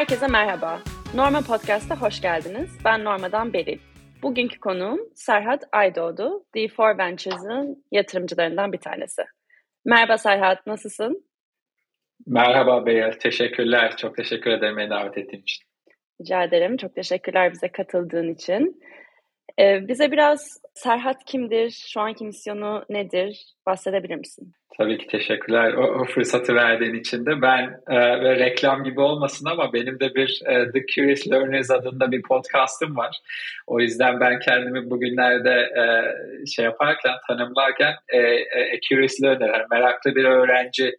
Herkese merhaba. Norma Podcast'a hoş geldiniz. Ben Norma'dan Beril. Bugünkü konuğum Serhat Aydoğdu, D4 Ventures'ın yatırımcılarından bir tanesi. Merhaba Serhat, nasılsın? Merhaba Beril, teşekkürler. Çok teşekkür ederim beni davet ettiğin için. Rica ederim. Çok teşekkürler bize katıldığın için. Ee, bize biraz Serhat kimdir, şu anki misyonu nedir bahsedebilir misin? Tabii ki teşekkürler o, o fırsatı verdiğin için de. Ben e, ve reklam gibi olmasın ama benim de bir e, The Curious Learners adında bir podcastım var. O yüzden ben kendimi bugünlerde e, şey yaparken, tanımlarken e, e, Curious Learner, yani meraklı bir öğrenci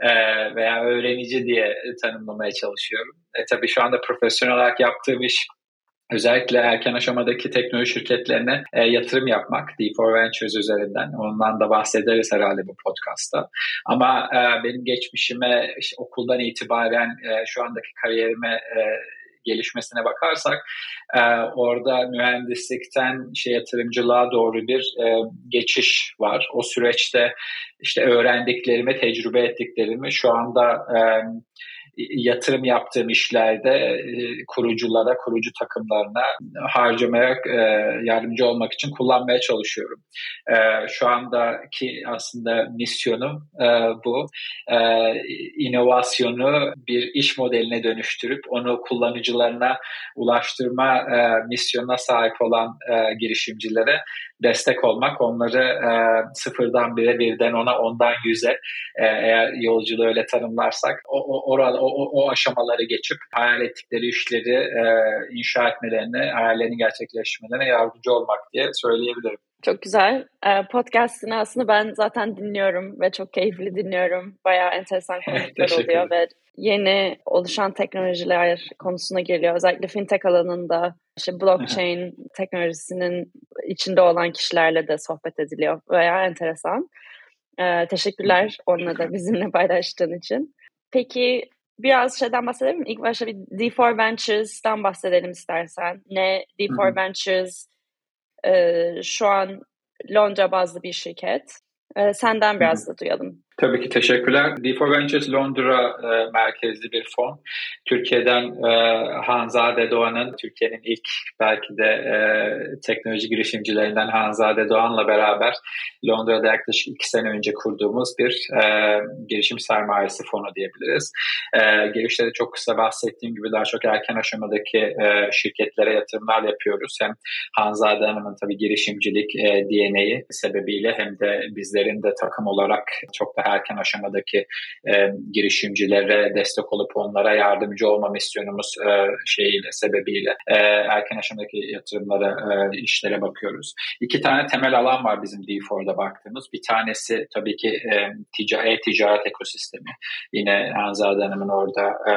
e, veya öğrenici diye tanımlamaya çalışıyorum. E, tabii şu anda profesyonel olarak yaptığım iş özellikle erken aşamadaki teknoloji şirketlerine e, yatırım yapmak D4 Ventures üzerinden. Ondan da bahsederiz herhalde bu podcast'ta. Ama e, benim geçmişime işte okuldan itibaren e, şu andaki kariyerime e, gelişmesine bakarsak e, orada mühendislikten şey yatırımcılığa doğru bir e, geçiş var. O süreçte işte öğrendiklerimi, tecrübe ettiklerimi şu anda e, yatırım yaptığım işlerde e, kuruculara, kurucu takımlarına harcamaya e, yardımcı olmak için kullanmaya çalışıyorum. E, şu andaki aslında misyonum bu. İnovasyonu bir iş modeline dönüştürüp onu kullanıcılarına ulaştırma misyonuna sahip olan girişimcilere destek olmak, onları e, sıfırdan bire, birden ona, ondan yüze e, eğer yolculuğu öyle tanımlarsak o, o, orada, o, o aşamaları geçip hayal ettikleri işleri e, inşa etmelerine, hayallerini gerçekleştirmelerine yardımcı olmak diye söyleyebilirim. Çok güzel. E, podcast'ını aslında ben zaten dinliyorum ve çok keyifli dinliyorum. Bayağı enteresan konuklar oluyor ve yeni oluşan teknolojiler konusuna geliyor. Özellikle fintech alanında işte blockchain teknolojisinin içinde olan kişilerle de sohbet ediliyor. Bayağı enteresan. Ee, teşekkürler onunla da bizimle paylaştığın için. Peki biraz şeyden bahsedelim mi? İlk başta bir D4 Ventures'dan bahsedelim istersen. Ne D4 Ventures e, şu an Londra bazlı bir şirket. E, senden biraz da duyalım. Tabii ki teşekkürler. D4 Ventures Londra e, merkezli bir fon. Türkiye'den e, Hanzade Doğan'ın, Türkiye'nin ilk belki de e, teknoloji girişimcilerinden Hanzade Doğan'la beraber Londra'da yaklaşık iki sene önce kurduğumuz bir e, girişim sermayesi fonu diyebiliriz. E, girişte çok kısa bahsettiğim gibi daha çok erken aşamadaki e, şirketlere yatırımlar yapıyoruz. Hem Hanzade Hanım'ın tabii girişimcilik e, DNA'yı sebebiyle hem de bizlerin de takım olarak çok daha erken aşamadaki e, girişimcilere destek olup onlara yardımcı olma misyonumuz e, şeyiyle sebebiyle e, erken aşamadaki yatırımlara e, işlere bakıyoruz. İki tane temel alan var bizim D4'da baktığımız. Bir tanesi tabii ki e, tica, e-ticaret ekosistemi. Yine Hanzade Hanım'ın orada e,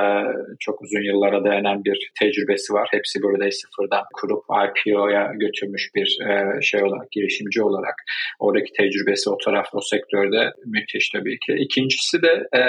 çok uzun yıllara dayanan bir tecrübesi var. Hepsi burada sıfırdan kurup IPO'ya götürmüş bir e, şey olarak, girişimci olarak. Oradaki tecrübesi o taraf, o sektörde müthiş tabii ki. İkincisi de e,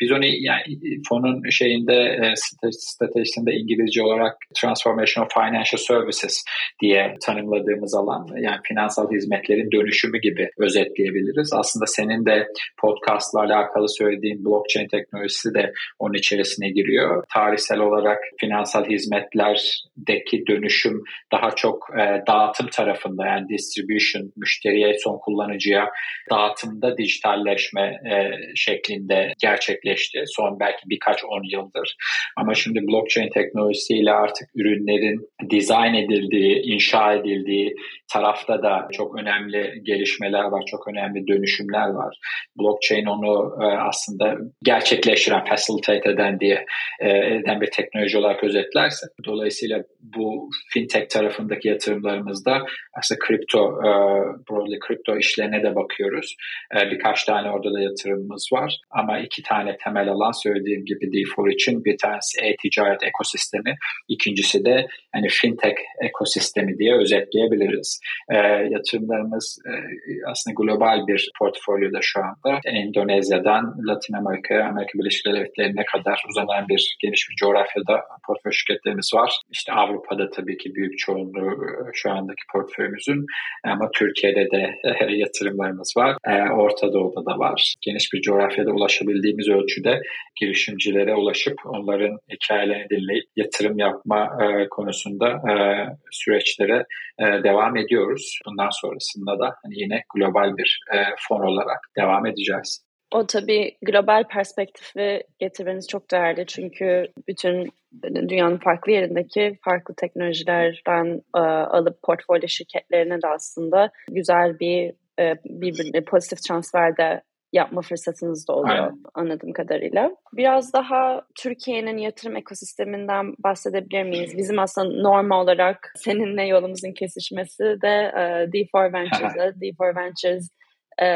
biz onu yani fonun şeyinde e, stratejisinde İngilizce olarak Transformation of Financial Services diye tanımladığımız alan yani finansal hizmetlerin dönüşümü gibi özetleyebiliriz. Aslında senin de podcastla alakalı söylediğin blockchain teknolojisi de onun içerisine giriyor. Tarihsel olarak finansal hizmetlerdeki dönüşüm daha çok e, dağıtım tarafında yani distribution, müşteriye, son kullanıcıya dağıtımda dijitalleşme gelişme e, şeklinde gerçekleşti son belki birkaç on yıldır. Ama şimdi blockchain teknolojisiyle artık ürünlerin dizayn edildiği, inşa edildiği tarafta da çok önemli gelişmeler var, çok önemli dönüşümler var. Blockchain onu e, aslında gerçekleştiren, facilitate eden diye e, eden bir teknoloji olarak özetlerse. Dolayısıyla bu fintech tarafındaki yatırımlarımızda aslında kripto, e, broadly kripto işlerine de bakıyoruz. Birkaç tane orada da yatırımımız var. Ama iki tane temel alan söylediğim gibi D4 için bir tanesi e-ticaret ekosistemi, ikincisi de hani fintech ekosistemi diye özetleyebiliriz. E, yatırımlarımız e, aslında global bir portfolyoda şu anda. Endonezya'dan Latin Amerika'ya, Amerika Birleşik Devletleri'ne kadar uzanan bir geniş bir coğrafyada portföy şirketlerimiz var. İşte Avrupa'da tabii ki büyük çoğunluğu e, şu andaki portföyümüzün ama Türkiye'de de yatırımlarımız var. Orta Doğu'da da var. Geniş bir coğrafyada ulaşabildiğimiz ölçüde girişimcilere ulaşıp onların hikayelerini dinleyip yatırım yapma e, konusunda e, süreçlere e, devam ediyoruz. Bundan sonrasında da hani yine global bir e, fon olarak devam edeceğiz. O tabii global perspektifi getirmeniz çok değerli çünkü bütün dünyanın farklı yerindeki farklı teknolojilerden e, alıp portfolyo şirketlerine de aslında güzel bir e, birbirine pozitif transfer de yapma fırsatınız da oluyor Aynen. anladığım kadarıyla. Biraz daha Türkiye'nin yatırım ekosisteminden bahsedebilir miyiz? Bizim aslında normal olarak seninle yolumuzun kesişmesi de e, D4 Ventures'da. D4 Ventures e,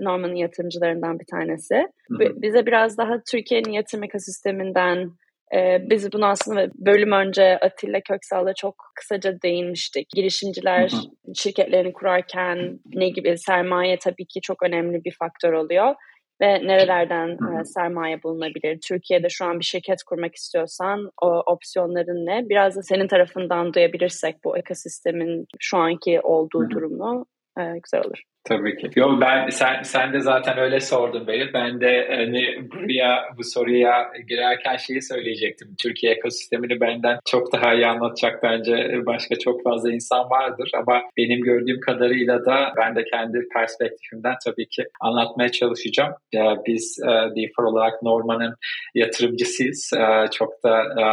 Norman'ın yatırımcılarından bir tanesi. Hı hı. Bize biraz daha Türkiye'nin yatırım ekosisteminden ee, biz bunu aslında bölüm önce Atilla Köksal'la çok kısaca değinmiştik. Girişimciler hı hı. şirketlerini kurarken ne gibi sermaye tabii ki çok önemli bir faktör oluyor. Ve nerelerden hı hı. E, sermaye bulunabilir? Türkiye'de şu an bir şirket kurmak istiyorsan o opsiyonların ne? Biraz da senin tarafından duyabilirsek bu ekosistemin şu anki olduğu hı hı. durumu e, güzel olur. Tabii ki. Yok ben sen sen de zaten öyle sordun beni. Ben de hani buraya bu soruya girerken şeyi söyleyecektim. Türkiye ekosistemini benden çok daha iyi anlatacak bence başka çok fazla insan vardır ama benim gördüğüm kadarıyla da ben de kendi perspektifimden tabii ki anlatmaya çalışacağım. Ya biz e, Defer olarak Norman'ın yatırımcısıyız. E, çok da e,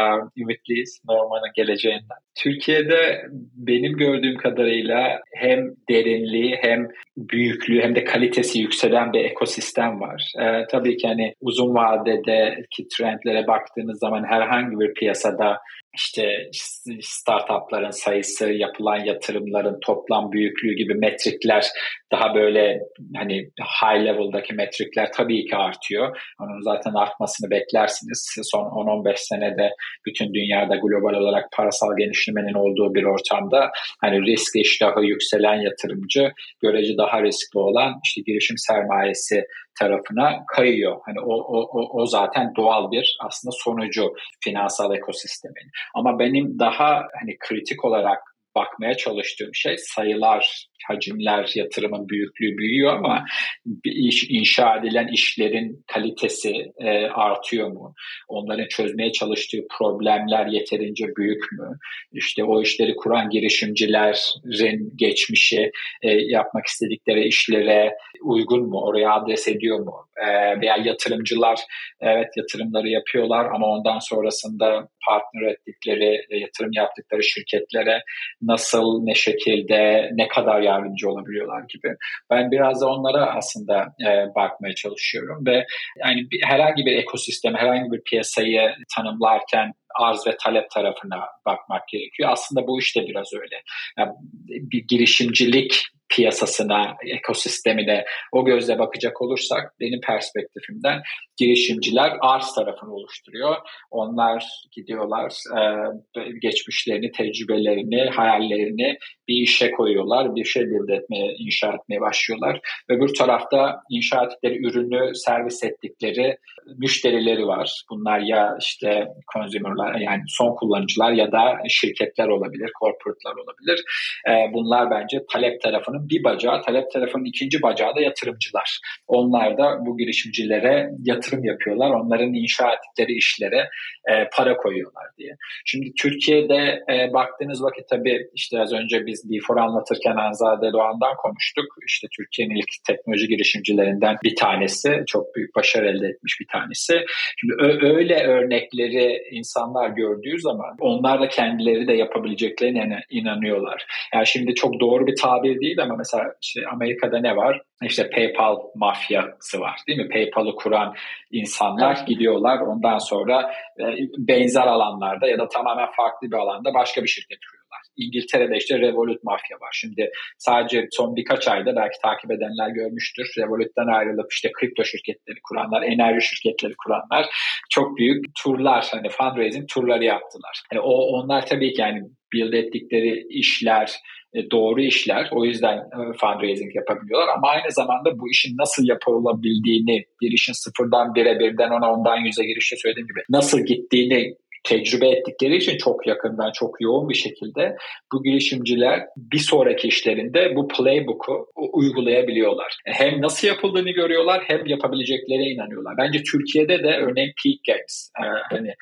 ümitliyiz Norman'ın geleceğinden. Türkiye'de benim gördüğüm kadarıyla hem derinliği hem büyüklüğü hem de kalitesi yükselen bir ekosistem var. Ee, tabii ki hani uzun vadedeki trendlere baktığınız zaman herhangi bir piyasada işte startupların sayısı, yapılan yatırımların toplam büyüklüğü gibi metrikler daha böyle hani high level'daki metrikler tabii ki artıyor. Onun zaten artmasını beklersiniz. Son 10-15 senede bütün dünyada global olarak parasal genişlemenin olduğu bir ortamda hani risk iştahı yükselen yatırımcı görece daha riskli olan işte girişim sermayesi tarafına kayıyor. Hani o, o, o zaten doğal bir aslında sonucu finansal ekosistemin. Ama benim daha hani kritik olarak bakmaya çalıştığım şey sayılar hacimler, yatırımın büyüklüğü büyüyor ama iş, inşa edilen işlerin kalitesi e, artıyor mu? Onların çözmeye çalıştığı problemler yeterince büyük mü? İşte o işleri kuran girişimcilerin geçmişi e, yapmak istedikleri işlere uygun mu? Oraya adres ediyor mu? E, veya yatırımcılar evet yatırımları yapıyorlar ama ondan sonrasında partner ettikleri, yatırım yaptıkları şirketlere nasıl, ne şekilde, ne kadar yardımcı olabiliyorlar gibi. Ben biraz da onlara aslında e, bakmaya çalışıyorum ve yani bir, herhangi bir ekosistem, herhangi bir piyasayı tanımlarken arz ve talep tarafına bakmak gerekiyor. Aslında bu işte biraz öyle. Yani bir girişimcilik piyasasına, ekosistemine o gözle bakacak olursak benim perspektifimden girişimciler arz tarafını oluşturuyor. Onlar gidiyorlar e, geçmişlerini, tecrübelerini, hayallerini bir işe koyuyorlar. Bir şey build etmeye, inşa etmeye başlıyorlar. Öbür tarafta inşa ettikleri ürünü servis ettikleri müşterileri var. Bunlar ya işte consumer'lar yani son kullanıcılar ya da şirketler olabilir, corporate'lar olabilir. E, bunlar bence talep tarafının bir bacağı, talep tarafının ikinci bacağı da yatırımcılar. Onlar da bu girişimcilere yatırım yapıyorlar. Onların inşa ettikleri işlere e, para koyuyorlar diye. Şimdi Türkiye'de e, baktığınız vakit tabii işte az önce biz D4 anlatırken Anzade Doğan'dan konuştuk. İşte Türkiye'nin ilk teknoloji girişimcilerinden bir tanesi. Çok büyük başarı elde etmiş bir tanesi. Şimdi öyle örnekleri insanlar gördüğü zaman onlar da kendileri de yapabileceklerine inanıyorlar. Yani şimdi çok doğru bir tabir değil ama mesela işte Amerika'da ne var? İşte PayPal mafyası var değil mi? PayPal'ı kuran insanlar evet. gidiyorlar ondan sonra e, benzer alanlarda ya da tamamen farklı bir alanda başka bir şirket kuruyorlar. İngiltere'de işte Revolut mafya var. Şimdi sadece son birkaç ayda belki takip edenler görmüştür. Revolut'tan ayrılıp işte kripto şirketleri kuranlar, enerji şirketleri kuranlar çok büyük turlar hani fundraising turları yaptılar. Hani o onlar tabii ki yani build ettikleri işler, doğru işler. O yüzden e, fundraising yapabiliyorlar ama aynı zamanda bu işin nasıl yapılabildiğini, bir işin sıfırdan bire, birden ona, ondan yüze girişte söylediğim gibi nasıl gittiğini tecrübe ettikleri için çok yakından, çok yoğun bir şekilde bu girişimciler bir sonraki işlerinde bu playbook'u uygulayabiliyorlar. Hem nasıl yapıldığını görüyorlar hem yapabileceklerine inanıyorlar. Bence Türkiye'de de örneğin Peak Games e, hani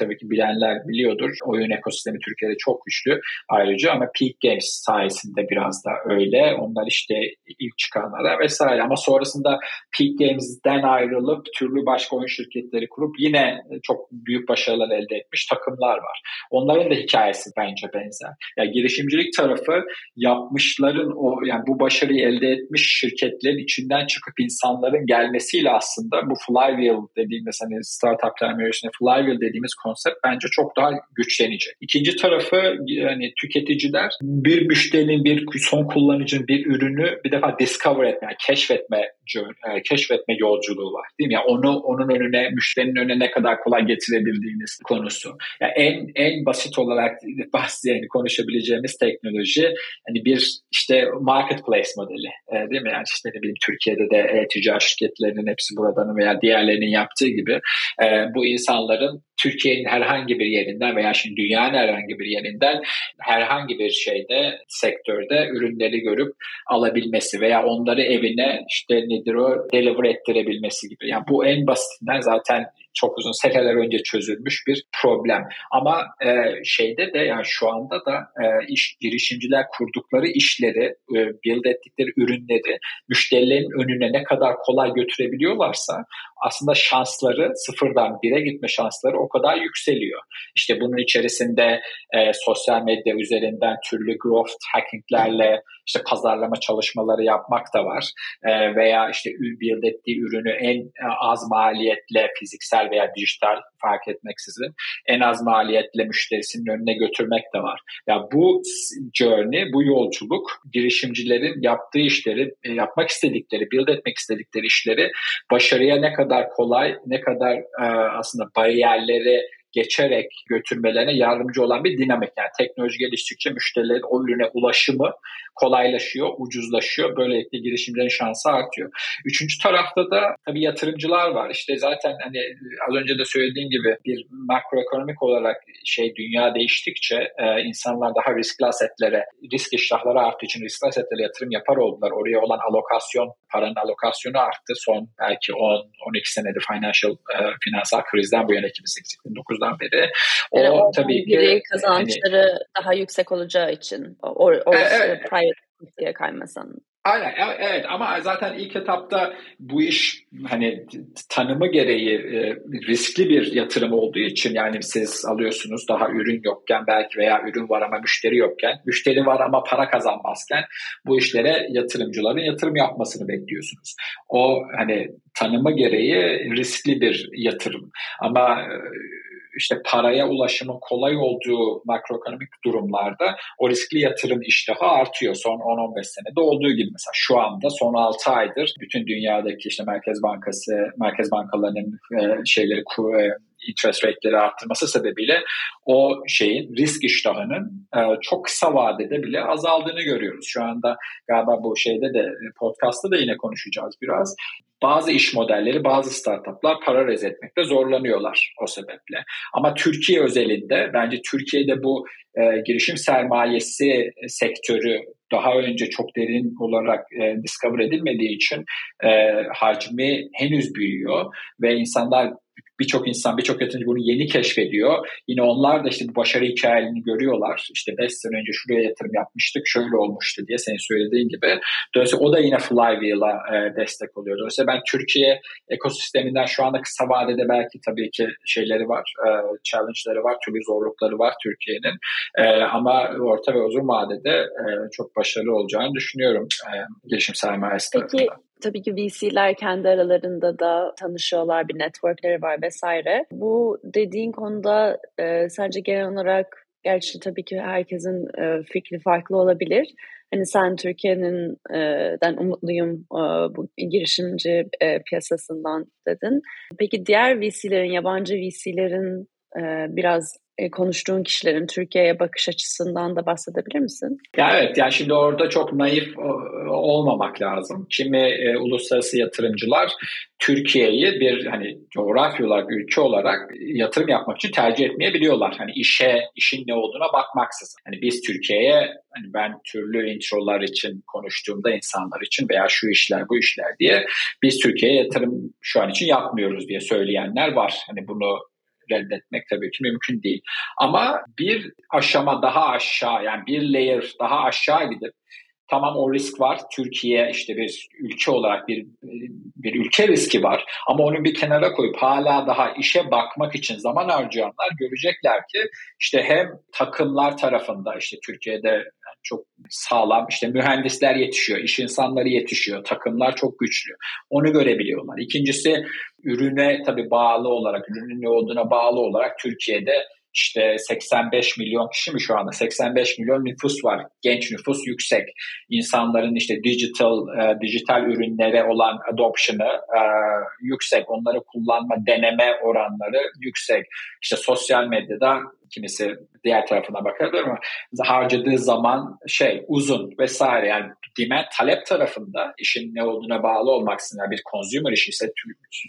tabii ki bilenler biliyordur. Oyun ekosistemi Türkiye'de çok güçlü ayrıca ama Peak Games sayesinde biraz da öyle. Onlar işte ilk çıkanlara vesaire ama sonrasında Peak Games'den ayrılıp türlü başka oyun şirketleri kurup yine çok büyük başarılar elde etmiş takımlar var. Onların da hikayesi bence benzer. Yani girişimcilik tarafı yapmışların o yani bu başarıyı elde etmiş şirketlerin içinden çıkıp insanların gelmesiyle aslında bu flywheel dediğimiz hani startup terminolojisinde flywheel dediğimiz konsept bence çok daha güçlenecek. İkinci tarafı yani tüketiciler bir müşterinin, bir son kullanıcının bir ürünü bir defa discover etme, yani keşfetme e, keşfetme yolculuğu var. Değil mi? Yani onu onun önüne, müşterinin önüne ne kadar kolay getirebildiğiniz konusu. Yani en en basit olarak bahsi yani konuşabileceğimiz teknoloji hani bir işte marketplace modeli. E, değil mi? Yani işte ne bileyim Türkiye'de de e-ticaret şirketlerinin hepsi buradan veya diğerlerinin yaptığı gibi e, bu insanların Türkiye'nin herhangi bir yerinden veya şimdi dünyanın herhangi bir yerinden herhangi bir şeyde sektörde ürünleri görüp alabilmesi veya onları evine işte nedir o deliver ettirebilmesi gibi. Yani bu en basitinden zaten çok uzun seneler önce çözülmüş bir problem. Ama e, şeyde de yani şu anda da e, iş girişimciler kurdukları işleri, e, build ettikleri ürünleri müşterilerin önüne ne kadar kolay götürebiliyorlarsa aslında şansları sıfırdan bire gitme şansları o kadar yükseliyor. İşte bunun içerisinde e, sosyal medya üzerinden türlü growth hackinglerle işte pazarlama çalışmaları yapmak da var. E, veya işte build ettiği ürünü en e, az maliyetle fiziksel veya dijital fark etmeksizin en az maliyetle müşterisinin önüne götürmek de var. Ya bu journey, bu yolculuk girişimcilerin yaptığı işleri, e, yapmak istedikleri, build etmek istedikleri işleri başarıya ne kadar kolay, ne kadar e, aslında bariyerleri geçerek götürmelerine yardımcı olan bir dinamik. Yani teknoloji geliştikçe müşterilerin o ürüne ulaşımı kolaylaşıyor, ucuzlaşıyor. Böylelikle girişimlerin şansı artıyor. Üçüncü tarafta da tabii yatırımcılar var. İşte zaten hani az önce de söylediğim gibi bir makroekonomik olarak şey dünya değiştikçe e, insanlar daha riskli asetlere, risk iştahları arttığı için riskli asetlere yatırım yapar oldular. Oraya olan alokasyon, paranın alokasyonu arttı son belki 10-12 senedir financial, e, finansal krizden bu yana 2008-2009'dan beri. O yani tabii ki kazançları hani, daha yüksek olacağı için o, o, e, evet. private kaymasan Aynen evet ama zaten ilk etapta bu iş hani tanımı gereği e, riskli bir yatırım olduğu için yani siz alıyorsunuz daha ürün yokken belki veya ürün var ama müşteri yokken müşteri var ama para kazanmazken bu işlere yatırımcıların yatırım yapmasını bekliyorsunuz. O hani tanımı gereği riskli bir yatırım ama e, işte paraya ulaşımın kolay olduğu makroekonomik durumlarda o riskli yatırım iştahı artıyor. Son 10-15 senede olduğu gibi. Mesela şu anda son 6 aydır bütün dünyadaki işte Merkez Bankası, Merkez Bankalarının e, şeyleri e, interest rate'leri arttırması sebebiyle o şeyin risk iştahının e, çok kısa vadede bile azaldığını görüyoruz. Şu anda galiba bu şeyde de podcast'ta da yine konuşacağız biraz bazı iş modelleri, bazı startuplar para rez etmekte zorlanıyorlar o sebeple. Ama Türkiye özelinde bence Türkiye'de bu e, girişim sermayesi sektörü daha önce çok derin olarak e, discover edilmediği için e, hacmi henüz büyüyor ve insanlar birçok insan, birçok yatırımcı bunu yeni keşfediyor. Yine onlar da işte bu başarı hikayelerini görüyorlar. İşte 5 sene önce şuraya yatırım yapmıştık, şöyle olmuştu diye senin söylediğin gibi. Dolayısıyla o da yine Flywheel'a e, destek oluyor. Dolayısıyla ben Türkiye ekosisteminden şu anda kısa vadede belki tabii ki şeyleri var, e, challenge'ları var, türlü zorlukları var Türkiye'nin. E, ama orta ve uzun vadede e, çok başarılı olacağını düşünüyorum e, gelişim sermayesi Peki, tarafından. Tabii ki VC'ler kendi aralarında da tanışıyorlar, bir networkleri var vesaire. Bu dediğin konuda e, sence genel olarak, gerçi tabii ki herkesin e, fikri farklı olabilir. Hani sen Türkiye'nin e, den umutluyum e, bu girişimci e, piyasasından dedin. Peki diğer VC'lerin, yabancı VC'lerin e, biraz konuştuğun kişilerin Türkiye'ye bakış açısından da bahsedebilir misin? Ya evet, yani şimdi orada çok naif olmamak lazım. Kimi e, uluslararası yatırımcılar Türkiye'yi bir hani coğrafya olarak, ülke olarak yatırım yapmak için tercih etmeyebiliyorlar. Hani işe, işin ne olduğuna bakmaksızın. Hani biz Türkiye'ye, hani ben türlü introlar için konuştuğumda insanlar için veya şu işler, bu işler diye biz Türkiye'ye yatırım şu an için yapmıyoruz diye söyleyenler var. Hani bunu reddetmek tabii ki mümkün değil. Ama bir aşama daha aşağı yani bir layer daha aşağı gidip Tamam o risk var. Türkiye işte bir ülke olarak bir bir ülke riski var. Ama onu bir kenara koyup hala daha işe bakmak için zaman harcayanlar görecekler ki işte hem takımlar tarafında işte Türkiye'de çok sağlam işte mühendisler yetişiyor, iş insanları yetişiyor, takımlar çok güçlü. Onu görebiliyorlar. İkincisi ürüne tabii bağlı olarak, ürünün ne olduğuna bağlı olarak Türkiye'de işte 85 milyon kişi mi şu anda? 85 milyon nüfus var. Genç nüfus yüksek. İnsanların işte digital e, dijital ürünlere olan adoption'ı e, yüksek. Onları kullanma, deneme oranları yüksek. İşte sosyal medyada kimisi diğer tarafına bakabilir ama harcadığı zaman şey uzun vesaire yani demand talep tarafında işin ne olduğuna bağlı olmaksızın yani bir consumer işi ise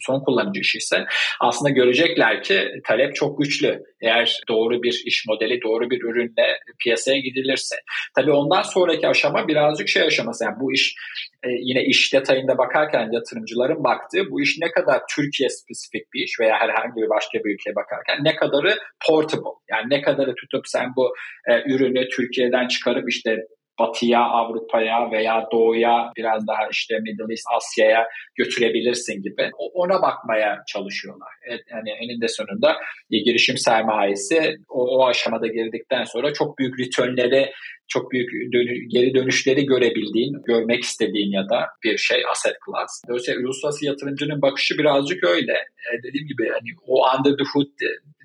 son kullanıcı işi ise aslında görecekler ki talep çok güçlü. Eğer doğru bir iş modeli, doğru bir ürünle piyasaya gidilirse. Tabii ondan sonraki aşama birazcık şey aşaması. Yani bu iş e, yine iş detayında bakarken yatırımcıların baktığı bu iş ne kadar Türkiye spesifik bir iş veya herhangi bir başka bir ülkeye bakarken ne kadarı portable. Yani ne kadarı tutup sen bu e, ürünü Türkiye'den çıkarıp işte batıya, Avrupa'ya veya doğuya biraz daha işte Middle East, Asya'ya götürebilirsin gibi ona bakmaya çalışıyorlar. Yani eninde sonunda girişim sermayesi o, o aşamada girdikten sonra çok büyük returnleri çok büyük dönü, geri dönüşleri görebildiğin, görmek istediğin ya da bir şey asset class. Dolayısıyla uluslararası yatırımcının bakışı birazcık öyle. E, dediğim gibi hani o under the hood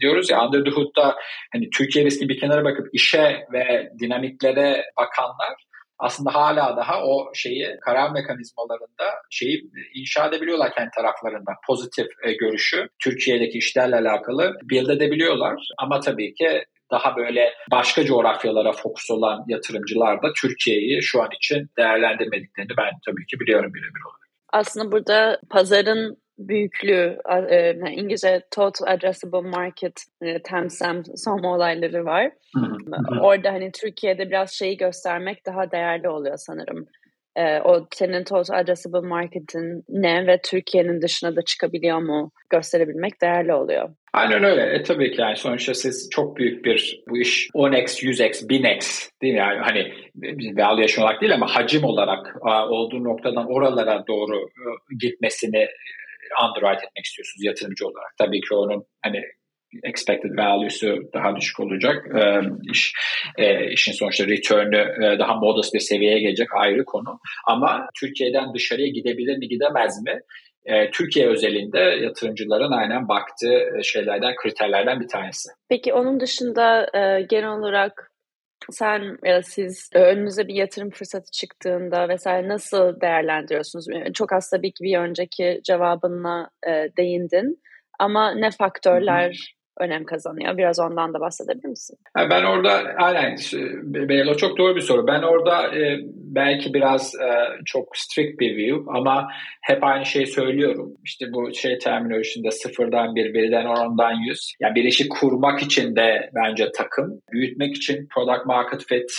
diyoruz ya under the hood'da hani Türkiye riski bir kenara bakıp işe ve dinamiklere bakanlar aslında hala daha o şeyi karar mekanizmalarında şeyi inşa edebiliyorlar kendi taraflarında. Pozitif e, görüşü Türkiye'deki işlerle alakalı build edebiliyorlar. Ama tabii ki daha böyle başka coğrafyalara fokus olan yatırımcılar da Türkiye'yi şu an için değerlendirmediklerini ben tabii ki biliyorum birebir olarak. Aslında burada pazarın büyüklüğü, e, İngilizce Total Addressable Market, e, TAMSAM son olayları var. Orada hani Türkiye'de biraz şeyi göstermek daha değerli oluyor sanırım. E, o senin Total Addressable Market'in ne ve Türkiye'nin dışına da çıkabiliyor mu gösterebilmek değerli oluyor. Aynen öyle. E tabii ki yani sonuçta siz çok büyük bir bu iş 10x, 100x, 1000x değil mi? Yani hani valuation olarak değil ama hacim olarak olduğu noktadan oralara doğru gitmesini underwrite etmek istiyorsunuz yatırımcı olarak. Tabii ki onun hani expected value'su daha düşük olacak. E, iş, e, işin sonuçta return'ü e, daha modest bir seviyeye gelecek ayrı konu. Ama Türkiye'den dışarıya gidebilir mi gidemez mi? E, Türkiye özelinde yatırımcıların aynen baktığı şeylerden, kriterlerden bir tanesi. Peki onun dışında e, genel olarak sen ya siz önünüze bir yatırım fırsatı çıktığında vesaire nasıl değerlendiriyorsunuz? Çok az tabii ki bir önceki cevabına e, değindin ama ne faktörler önem kazanıyor? Biraz ondan da bahsedebilir misin? Ben orada aynen Beylo çok doğru bir soru. Ben orada e, belki biraz e, çok strict bir view ama hep aynı şeyi söylüyorum. İşte bu şey terminolojisinde sıfırdan bir, birden ondan yüz. Yani bir işi kurmak için de bence takım, büyütmek için product market fit,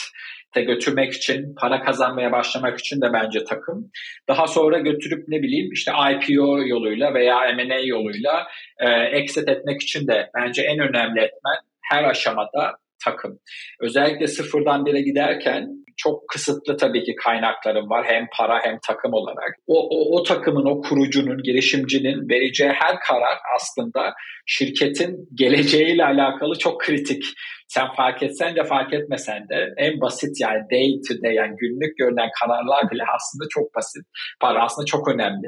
te götürmek için, para kazanmaya başlamak için de bence takım. Daha sonra götürüp ne bileyim işte IPO yoluyla veya M&A yoluyla e, exit etmek için de bence en önemli etmen her aşamada takım. Özellikle sıfırdan bire giderken çok kısıtlı tabii ki kaynaklarım var hem para hem takım olarak. O, o, o takımın, o kurucunun, girişimcinin vereceği her karar aslında şirketin geleceğiyle alakalı çok kritik. Sen fark etsen de fark etmesen de en basit yani day to day yani günlük görünen kararlar bile aslında çok basit. Para aslında çok önemli.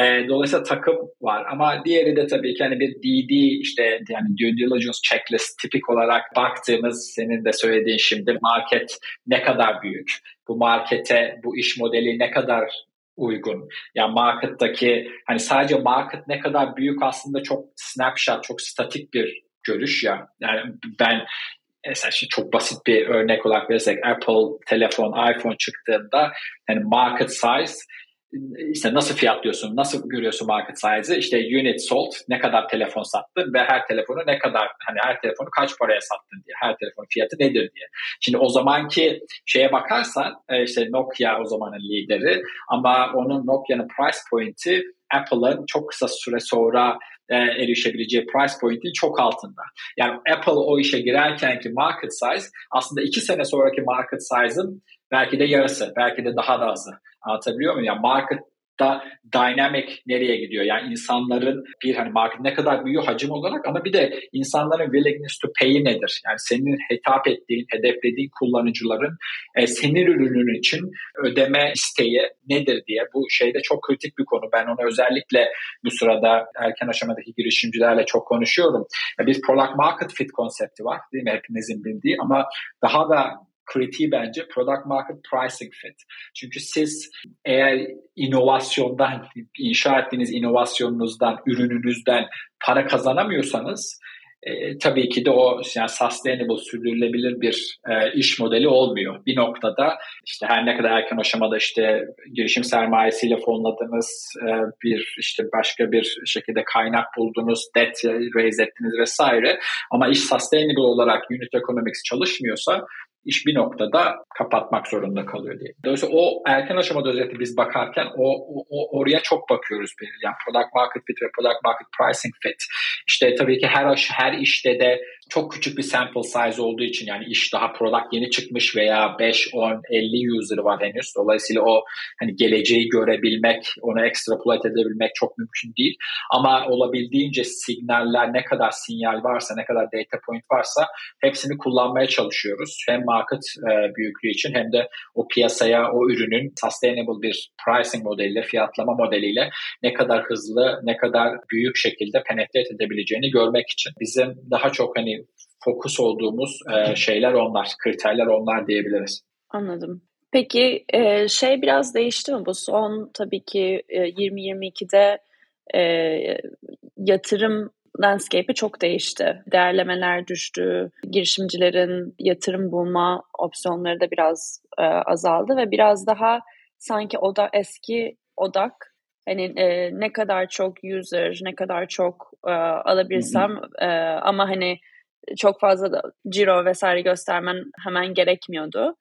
E, dolayısıyla takım var ama diğeri de tabii ki hani bir DD işte yani due diligence checklist tipik olarak baktığımız senin de söylediğin şimdi market ne kadar büyük? Bu markete, bu iş modeli ne kadar uygun. Yani market'taki hani sadece market ne kadar büyük aslında çok snapshot, çok statik bir görüş ya. Yani ben mesela şimdi çok basit bir örnek olarak verirsek Apple telefon, iPhone çıktığında hani market size işte nasıl fiyatlıyorsun, nasıl görüyorsun market size'ı? İşte unit sold, ne kadar telefon sattın ve her telefonu ne kadar, hani her telefonu kaç paraya sattın diye, her telefonun fiyatı nedir diye. Şimdi o zamanki şeye bakarsan, e, işte Nokia o zamanın lideri ama onun Nokia'nın price point'i Apple'ın çok kısa süre sonra e, erişebileceği price point'in çok altında. Yani Apple o işe girerken ki market size aslında iki sene sonraki market size'ın belki de yarısı, belki de daha da azı. Anlatabiliyor muyum? Yani market da dynamic nereye gidiyor? Yani insanların bir hani market ne kadar büyüyor hacim olarak ama bir de insanların willingness to pay'i nedir? Yani senin hitap ettiğin, hedeflediğin kullanıcıların e, senin ürünün için ödeme isteği nedir diye bu şeyde çok kritik bir konu. Ben onu özellikle bu sırada erken aşamadaki girişimcilerle çok konuşuyorum. Yani biz product market fit konsepti var değil mi? Hepimizin bildiği ama daha da kritiği bence product market pricing fit. Çünkü siz eğer inovasyondan, inşa ettiğiniz inovasyonunuzdan, ürününüzden para kazanamıyorsanız e, tabii ki de o yani sustainable, sürdürülebilir bir e, iş modeli olmuyor. Bir noktada işte her ne kadar erken aşamada işte girişim sermayesiyle fonladınız, e, bir işte başka bir şekilde kaynak buldunuz, debt raise ettiniz vesaire ama iş sustainable olarak unit economics çalışmıyorsa iş bir noktada kapatmak zorunda kalıyor diye. Dolayısıyla o erken aşamada özellikle biz bakarken o, o oraya çok bakıyoruz. Yani product market fit ve product market pricing fit. İşte tabii ki her her işte de çok küçük bir sample size olduğu için yani iş daha product yeni çıkmış veya 5, 10, 50 user var henüz. Dolayısıyla o hani geleceği görebilmek, onu extrapolate edebilmek çok mümkün değil. Ama olabildiğince signaller ne kadar sinyal varsa, ne kadar data point varsa hepsini kullanmaya çalışıyoruz. Hem market e, büyüklüğü için hem de o piyasaya o ürünün sustainable bir pricing modeliyle, fiyatlama modeliyle ne kadar hızlı, ne kadar büyük şekilde penetrate edebileceğini görmek için. Bizim daha çok hani fokus olduğumuz e, şeyler onlar, kriterler onlar diyebiliriz. Anladım. Peki e, şey biraz değişti mi bu son tabii ki e, 2022'de e, yatırım landscape'i çok değişti. Değerlemeler düştü, girişimcilerin yatırım bulma opsiyonları da biraz e, azaldı ve biraz daha sanki o da eski odak hani e, ne kadar çok user, ne kadar çok e, alabilirsem e, ama hani çok fazla da ciro vesaire göstermen hemen gerekmiyordu.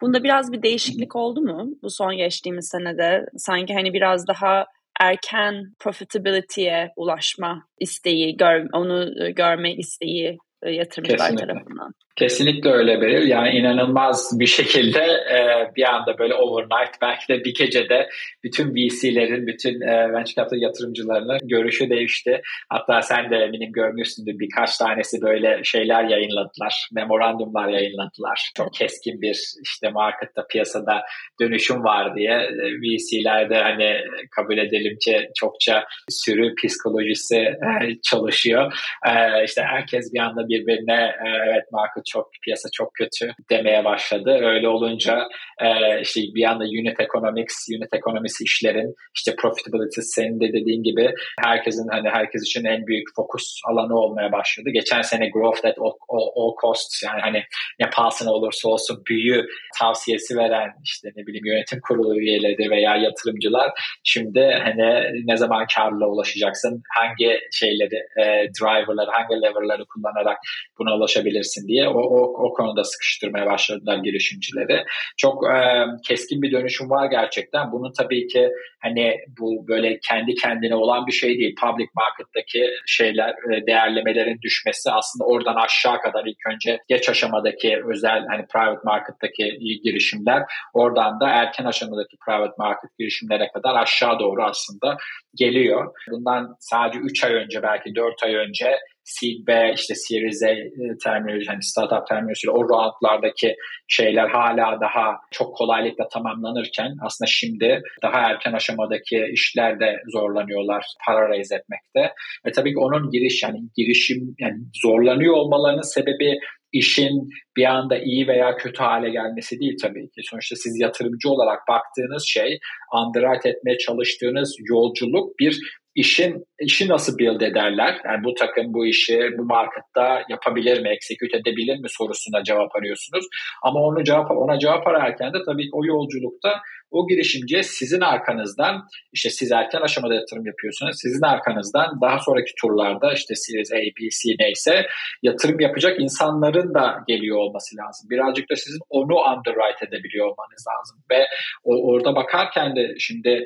Bunda biraz bir değişiklik oldu mu bu son geçtiğimiz senede? Sanki hani biraz daha erken profitability'ye ulaşma isteği, gör, onu görme isteği e, yatırımcılar Kesinlikle. tarafından. Kesinlikle öyle Beril. Yani inanılmaz bir şekilde e, bir anda böyle overnight belki de bir gecede bütün VC'lerin, bütün e, venture capital yatırımcılarının görüşü değişti. Hatta sen de eminim görmüşsündür birkaç tanesi böyle şeyler yayınladılar. Memorandumlar yayınladılar. Çok keskin bir işte markette piyasada dönüşüm var diye e, VC'lerde hani kabul edelim ki çokça sürü psikolojisi e, çalışıyor. E, işte herkes bir anda birbirine e, evet market çok piyasa çok kötü demeye başladı. Öyle olunca e, işte bir anda unit economics, unit economics işlerin işte profitability senin de dediğin gibi herkesin hani herkes için en büyük fokus alanı olmaya başladı. Geçen sene growth at all, all, all costs yani hani ne pahasına olursa olsun büyü tavsiyesi veren işte ne bileyim yönetim kurulu üyeleri veya yatırımcılar şimdi hani ne zaman karlılığa ulaşacaksın, hangi şeyleri e, driverları, hangi leverları kullanarak buna ulaşabilirsin diye o, o, o konuda sıkıştırmaya başladılar girişimcileri. Çok e, keskin bir dönüşüm var gerçekten. Bunun tabii ki hani bu böyle kendi kendine olan bir şey değil. Public market'taki şeyler, e, değerlemelerin düşmesi aslında oradan aşağı kadar ilk önce geç aşamadaki özel hani private market'taki girişimler oradan da erken aşamadaki private market girişimlere kadar aşağı doğru aslında geliyor. Bundan sadece 3 ay önce belki 4 ay önce Seed B, işte Series A e, terminoloji, hani startup terminolojisiyle o roundlardaki şeyler hala daha çok kolaylıkla tamamlanırken aslında şimdi daha erken aşamadaki işler de zorlanıyorlar para raise etmekte. Ve tabii ki onun giriş yani girişim yani zorlanıyor olmalarının sebebi işin bir anda iyi veya kötü hale gelmesi değil tabii ki. Sonuçta siz yatırımcı olarak baktığınız şey, underwrite etmeye çalıştığınız yolculuk bir işin işi nasıl build ederler? Yani bu takım bu işi bu markette yapabilir mi, execute edebilir mi sorusuna cevap arıyorsunuz. Ama onu cevap ona cevap ararken de tabii o yolculukta o girişimciye sizin arkanızdan işte siz erken aşamada yatırım yapıyorsunuz. Sizin arkanızdan daha sonraki turlarda işte Series A, B, C neyse yatırım yapacak insanların da geliyor olması lazım. Birazcık da sizin onu underwrite edebiliyor olmanız lazım. Ve o, orada bakarken de şimdi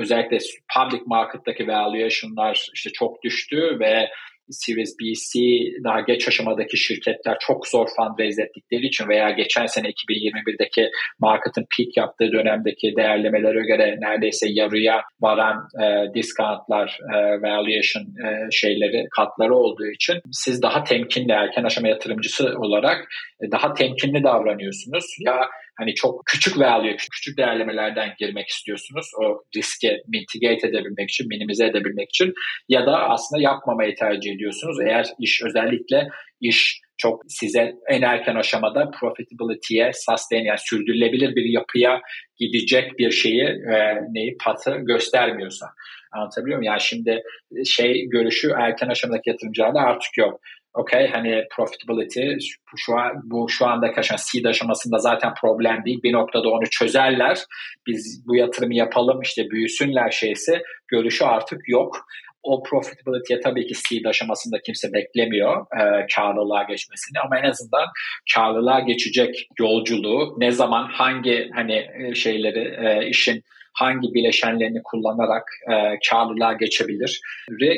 özellikle public market'taki valuation'lar işte çok düştü ve Series B, C daha geç aşamadaki şirketler çok zor fundraise ettikleri için veya geçen sene 2021'deki market'ın peak yaptığı dönemdeki değerlemelere göre neredeyse yarıya varan e, discountlar, e, valuation e, şeyleri, katları olduğu için siz daha temkinli erken aşama yatırımcısı olarak e, daha temkinli davranıyorsunuz. Ya hani çok küçük value, küçük değerlemelerden girmek istiyorsunuz. O riski mitigate edebilmek için, minimize edebilmek için ya da aslında yapmamayı tercih ediyorsunuz. Eğer iş özellikle iş çok size en erken aşamada profitability'ye, sustain yani sürdürülebilir bir yapıya gidecek bir şeyi e, neyi patı göstermiyorsa. Anlatabiliyor muyum? Yani şimdi şey görüşü erken aşamadaki yatırımcılarda artık yok okey hani profitability bu şu an bu şu anda aşama seed aşamasında zaten problem değil. Bir noktada onu çözerler. Biz bu yatırımı yapalım işte büyüsünler şeyse görüşü artık yok. O profitability'ye tabii ki seed aşamasında kimse beklemiyor e, karlılığa geçmesini ama en azından karlılığa geçecek yolculuğu ne zaman hangi hani e, şeyleri e, işin hangi bileşenlerini kullanarak e, karlılığa geçebilir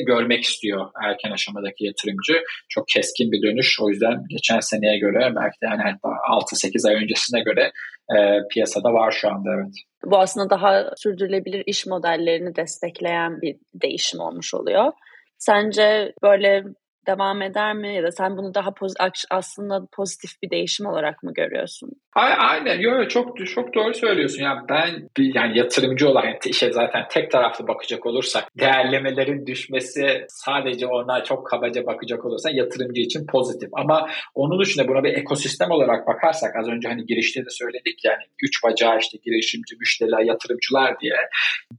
görmek istiyor erken aşamadaki yatırımcı. Çok keskin bir dönüş. O yüzden geçen seneye göre belki de yani 6-8 ay öncesine göre e, piyasada var şu anda evet. Bu aslında daha sürdürülebilir iş modellerini destekleyen bir değişim olmuş oluyor. Sence böyle devam eder mi ya da sen bunu daha poz- aslında pozitif bir değişim olarak mı görüyorsun? Aynen. Yo, çok çok doğru söylüyorsun. Yani ben yani yatırımcı olarak işe zaten tek taraflı bakacak olursak değerlemelerin düşmesi sadece ona çok kabaca bakacak olursak yatırımcı için pozitif. Ama onun dışında buna bir ekosistem olarak bakarsak az önce hani girişte de söyledik yani üç bacağı işte girişimci, müşteriler, yatırımcılar diye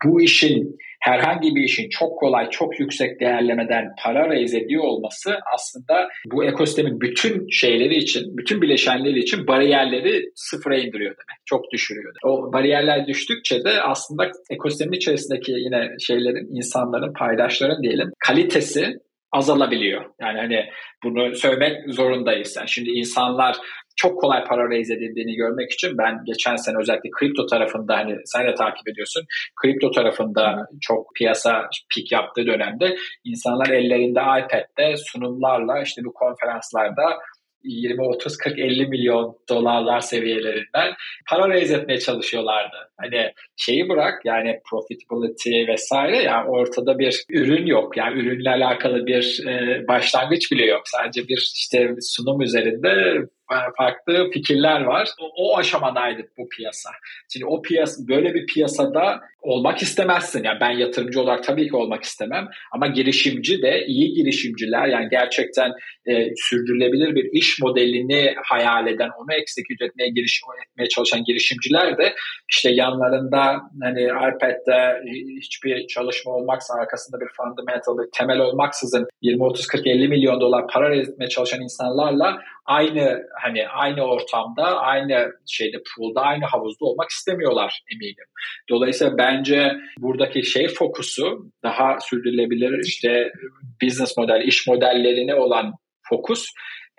bu işin herhangi bir işin çok kolay, çok yüksek değerlemeden para raise ediyor olması aslında bu ekosistemin bütün şeyleri için, bütün bileşenleri için bariyerleri sıfıra indiriyor demek. Çok düşürüyor. O bariyerler düştükçe de aslında ekosistemin içerisindeki yine şeylerin, insanların, paydaşların diyelim kalitesi azalabiliyor. Yani hani bunu söylemek zorundayız. Yani şimdi insanlar çok kolay para raise edildiğini görmek için ben geçen sene özellikle kripto tarafında hani sen de takip ediyorsun. Kripto tarafında çok piyasa pik yaptığı dönemde insanlar ellerinde iPad'de sunumlarla işte bu konferanslarda 20, 30, 40, 50 milyon dolarlar seviyelerinden para raise etmeye çalışıyorlardı. Hani şeyi bırak yani profitability vesaire yani ortada bir ürün yok. Yani ürünle alakalı bir e, başlangıç bile yok. Sadece bir işte sunum üzerinde farklı fikirler var. O, o aşamadaydı bu piyasa. Şimdi o piyasa böyle bir piyasada olmak istemezsin. Yani ben yatırımcı olarak tabii ki olmak istemem ama girişimci de iyi girişimciler yani gerçekten e, sürdürülebilir bir iş modelini hayal eden, onu execute etmeye giriş etmeye çalışan girişimciler de işte yanlarında hani iPad'de hiçbir çalışma olmaksa arkasında bir fundamental bir temel olmaksızın 20 30 40 50 milyon dolar para etmeye çalışan insanlarla aynı hani aynı ortamda, aynı şeyde pool'da, aynı havuzda olmak istemiyorlar eminim. Dolayısıyla bence buradaki şey fokusu daha sürdürülebilir işte business model, iş modellerine olan fokus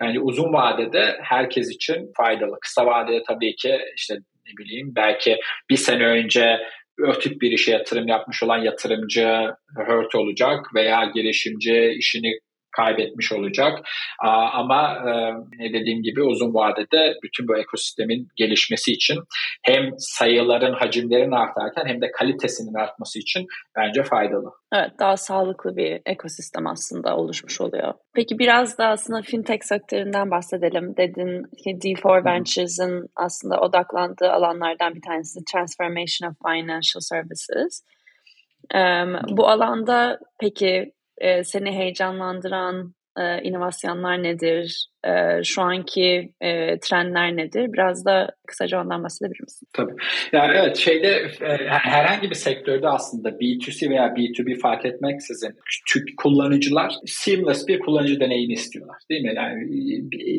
yani uzun vadede herkes için faydalı. Kısa vadede tabii ki işte ne bileyim belki bir sene önce tip bir işe yatırım yapmış olan yatırımcı hurt olacak veya girişimci işini kaybetmiş olacak. Ama e, ne dediğim gibi uzun vadede bütün bu ekosistemin gelişmesi için hem sayıların, hacimlerin artarken hem de kalitesinin artması için bence faydalı. Evet, daha sağlıklı bir ekosistem aslında oluşmuş oluyor. Peki biraz da aslında fintech sektöründen bahsedelim. Dedin ki D4 Ventures'ın aslında odaklandığı alanlardan bir tanesi Transformation of Financial Services. Um, bu alanda peki seni heyecanlandıran e, inovasyonlar nedir? E, şu anki e, trendler nedir? Biraz da kısaca ondan bahsedebilir misin? Tabii. Yani evet şeyde e, herhangi bir sektörde aslında B2C veya B2B fark etmeksizin kullanıcılar seamless bir kullanıcı deneyimi istiyorlar. Değil mi? Yani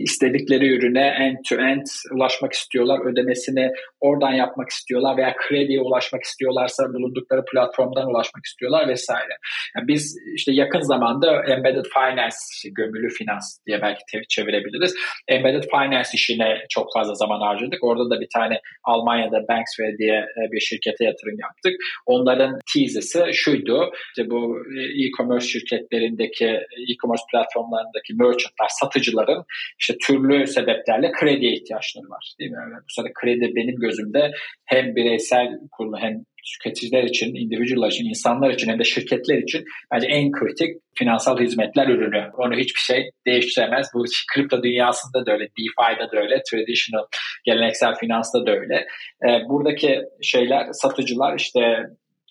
istedikleri ürüne end to end ulaşmak istiyorlar. Ödemesini oradan yapmak istiyorlar veya krediye ulaşmak istiyorlarsa bulundukları platformdan ulaşmak istiyorlar vesaire. Yani biz işte yakın zamanda embedded finance, işte gömülü finans diye belki çevirebiliriz. Embedded finance işine çok fazla zaman harcadık. Orada da bir tane Almanya'da Banksware diye e, bir şirkete yatırım yaptık. Onların teasisi şuydu. İşte bu e, e-commerce şirketlerindeki, e-commerce platformlarındaki merchantlar, satıcıların işte türlü sebeplerle krediye ihtiyaçları var. Değil mi? bu sırada kredi benim gözümde hem bireysel kurulu hem tüketiciler için, individuallar için, insanlar için hem de şirketler için bence en kritik finansal hizmetler ürünü. Onu hiçbir şey değiştiremez. Bu kripto dünyasında da öyle, DeFi'de de öyle, traditional, geleneksel finansta da öyle. Ee, buradaki şeyler, satıcılar işte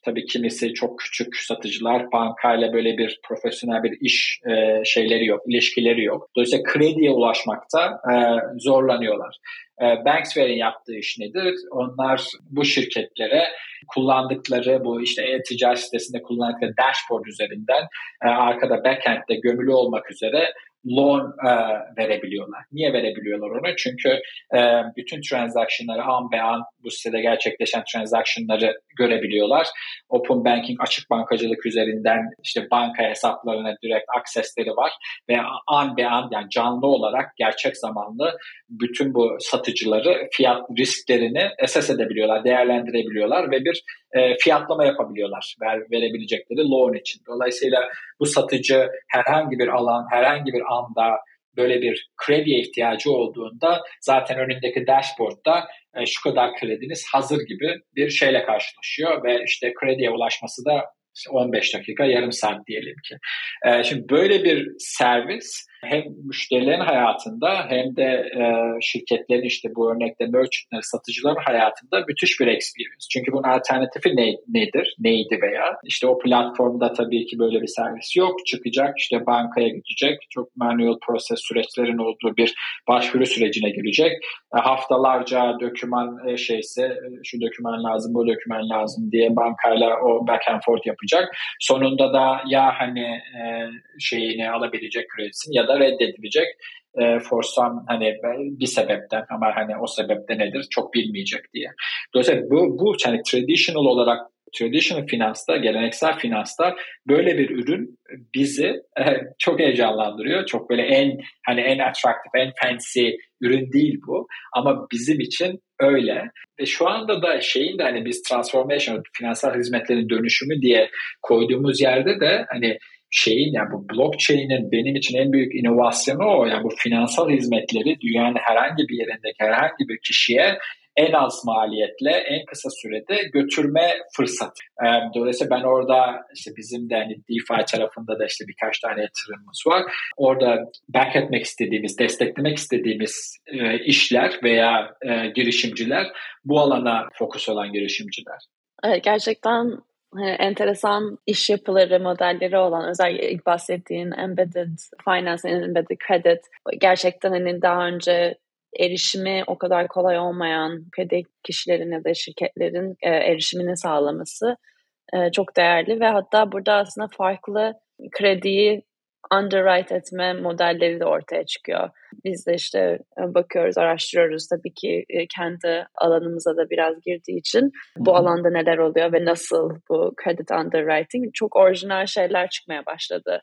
Tabii kimisi çok küçük satıcılar bankayla böyle bir profesyonel bir iş e, şeyleri yok, ilişkileri yok. Dolayısıyla krediye ulaşmakta e, zorlanıyorlar. E, Banksware'in yaptığı iş nedir? Onlar bu şirketlere kullandıkları bu işte e-ticaret sitesinde kullandıkları dashboard üzerinden e, arkada backend'de gömülü olmak üzere loan e, verebiliyorlar. Niye verebiliyorlar onu? Çünkü e, bütün transaction'ları an be an bu sitede gerçekleşen transaction'ları görebiliyorlar. Open banking, açık bankacılık üzerinden işte banka hesaplarına direkt aksesleri var ve an be an yani canlı olarak gerçek zamanlı bütün bu satıcıları fiyat risklerini esas edebiliyorlar, değerlendirebiliyorlar ve bir e, fiyatlama yapabiliyorlar ver, verebilecekleri loan için. Dolayısıyla bu satıcı herhangi bir alan, herhangi bir anda böyle bir krediye ihtiyacı olduğunda zaten önündeki dashboardda e, şu kadar krediniz hazır gibi bir şeyle karşılaşıyor ve işte krediye ulaşması da 15 dakika, yarım saat diyelim ki. E, şimdi böyle bir servis hem müşterilerin hayatında hem de e, şirketlerin işte bu örnekte merchantların, satıcıların hayatında müthiş bir experience. Çünkü bunun alternatifi ne, nedir? Neydi veya? işte o platformda tabii ki böyle bir servis yok. Çıkacak işte bankaya gidecek. Çok manuel proses süreçlerin olduğu bir başvuru sürecine girecek. E, haftalarca döküman e, şeyse e, şu döküman lazım, bu döküman lazım diye bankayla o back and forth yapacak. Sonunda da ya hani e, şeyini alabilecek kredisini ya da reddedilecek e, for some hani bir sebepten ama hani o sebepte nedir çok bilmeyecek diye. Dolayısıyla bu, bu yani traditional olarak traditional finansta, geleneksel finansta böyle bir ürün bizi e, çok heyecanlandırıyor. Çok böyle en hani en attractive, en fancy ürün değil bu. Ama bizim için öyle. Ve şu anda da şeyin de hani biz transformation, finansal hizmetlerin dönüşümü diye koyduğumuz yerde de hani şeyin yani bu blockchain'in benim için en büyük inovasyonu o. Yani bu finansal hizmetleri dünyanın herhangi bir yerindeki herhangi bir kişiye en az maliyetle en kısa sürede götürme fırsatı. Dolayısıyla ben orada işte bizim de hani DeFi tarafında da işte birkaç tane yatırımımız var. Orada back etmek istediğimiz, desteklemek istediğimiz işler veya girişimciler bu alana fokus olan girişimciler. Evet, gerçekten enteresan iş yapıları, modelleri olan özellikle ilk bahsettiğin embedded finance, embedded credit gerçekten hani daha önce erişimi o kadar kolay olmayan kredi kişilerin ya da şirketlerin e, erişimini sağlaması e, çok değerli ve hatta burada aslında farklı krediyi underwrite etme modelleri de ortaya çıkıyor. Biz de işte e, bakıyoruz, araştırıyoruz tabii ki e, kendi alanımıza da biraz girdiği için bu alanda neler oluyor ve nasıl bu credit underwriting çok orijinal şeyler çıkmaya başladı.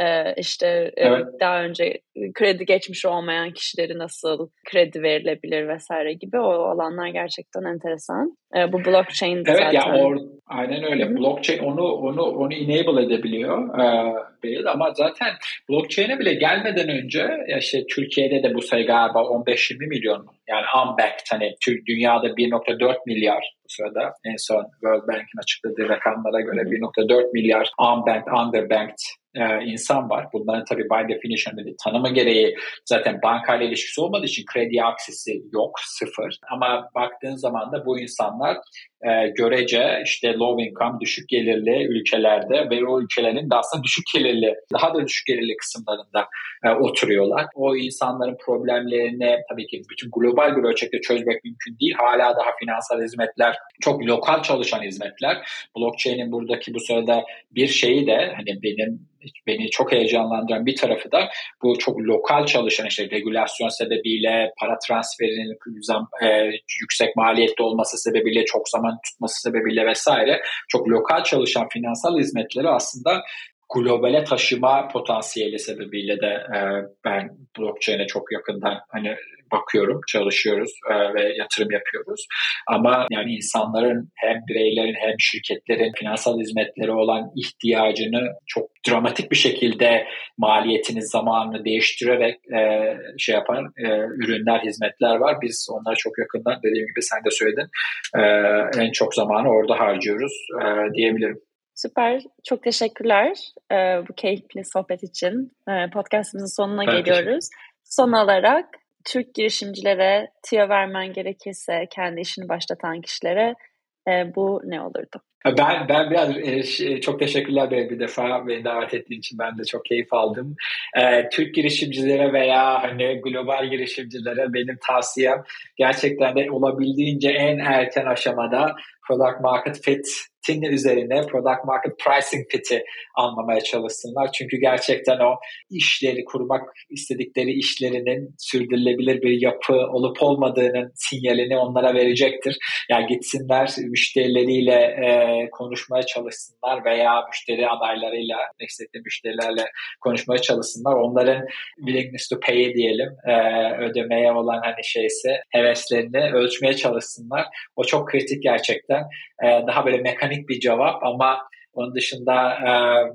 Ee, işte evet. daha önce kredi geçmiş olmayan kişileri nasıl kredi verilebilir vesaire gibi o alanlar gerçekten enteresan. Ee, bu blockchain evet, zaten. Ya or, aynen öyle. Hı-hı. Blockchain onu onu onu enable edebiliyor. Ee, ama zaten blockchain'e bile gelmeden önce işte Türkiye'de de bu sayı galiba 15-20 milyon yani unbanked hani dünyada 1.4 milyar bu sırada en son World Bank'in açıkladığı rakamlara göre 1.4 milyar unbanked, underbanked e, insan var. Bunların tabii by definition dedi, tanımı gereği zaten bankayla ilişkisi olmadığı için kredi aksesi yok, sıfır. Ama baktığın zaman da bu insanlar e, görece işte low income, düşük gelirli ülkelerde ve o ülkelerin de aslında düşük gelirli, daha da düşük gelirli kısımlarında e, oturuyorlar. O insanların problemlerini tabii ki bütün global bir ölçekte çözmek mümkün değil. Hala daha finansal hizmetler çok lokal çalışan hizmetler. Blockchain'in buradaki bu sırada bir şeyi de hani benim beni çok heyecanlandıran bir tarafı da bu çok lokal çalışan işte regülasyon sebebiyle para transferinin e, yüksek maliyetli olması sebebiyle çok zaman tutması sebebiyle vesaire çok lokal çalışan finansal hizmetleri aslında globale taşıma potansiyeli sebebiyle de e, ben blockchain'e çok yakından hani bakıyorum, çalışıyoruz e, ve yatırım yapıyoruz. Ama yani insanların hem bireylerin hem şirketlerin finansal hizmetleri olan ihtiyacını çok dramatik bir şekilde maliyetini, zamanını değiştirerek e, şey yapan e, ürünler, hizmetler var. Biz onları çok yakından dediğim gibi sen de söyledin. E, en çok zamanı orada harcıyoruz e, diyebilirim. Süper. Çok teşekkürler e, bu keyifli sohbet için. E, podcastimizin sonuna ben geliyoruz. Son olarak Türk girişimcilere tüyo vermen gerekirse kendi işini başlatan kişilere e, bu ne olurdu? Ben ben biraz e, çok teşekkürler bir, bir defa beni davet ettiğin için ben de çok keyif aldım. E, Türk girişimcilere veya hani global girişimcilere benim tavsiyem gerçekten de olabildiğince en erken aşamada product market fit Tin'in üzerine product market pricing fit'i anlamaya çalışsınlar. Çünkü gerçekten o işleri kurmak istedikleri işlerinin sürdürülebilir bir yapı olup olmadığının sinyalini onlara verecektir. Yani gitsinler müşterileriyle e, konuşmaya çalışsınlar veya müşteri adaylarıyla, destekli müşterilerle konuşmaya çalışsınlar. Onların willingness to pay diyelim, e, ödemeye olan hani şeyse heveslerini ölçmeye çalışsınlar. O çok kritik gerçekten. E, daha böyle mekanik mekanik bir cevap ama onun dışında e,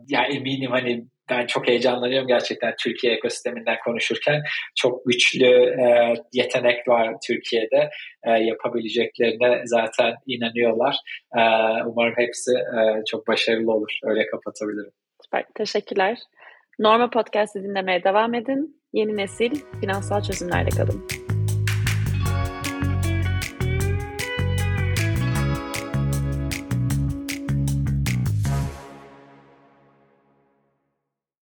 yani eminim hani ben çok heyecanlanıyorum gerçekten Türkiye ekosisteminden konuşurken. Çok güçlü e, yetenek var Türkiye'de. E, yapabileceklerine zaten inanıyorlar. E, umarım hepsi e, çok başarılı olur. Öyle kapatabilirim. Süper. Teşekkürler. Norma Podcast'ı dinlemeye devam edin. Yeni nesil finansal çözümlerle kalın.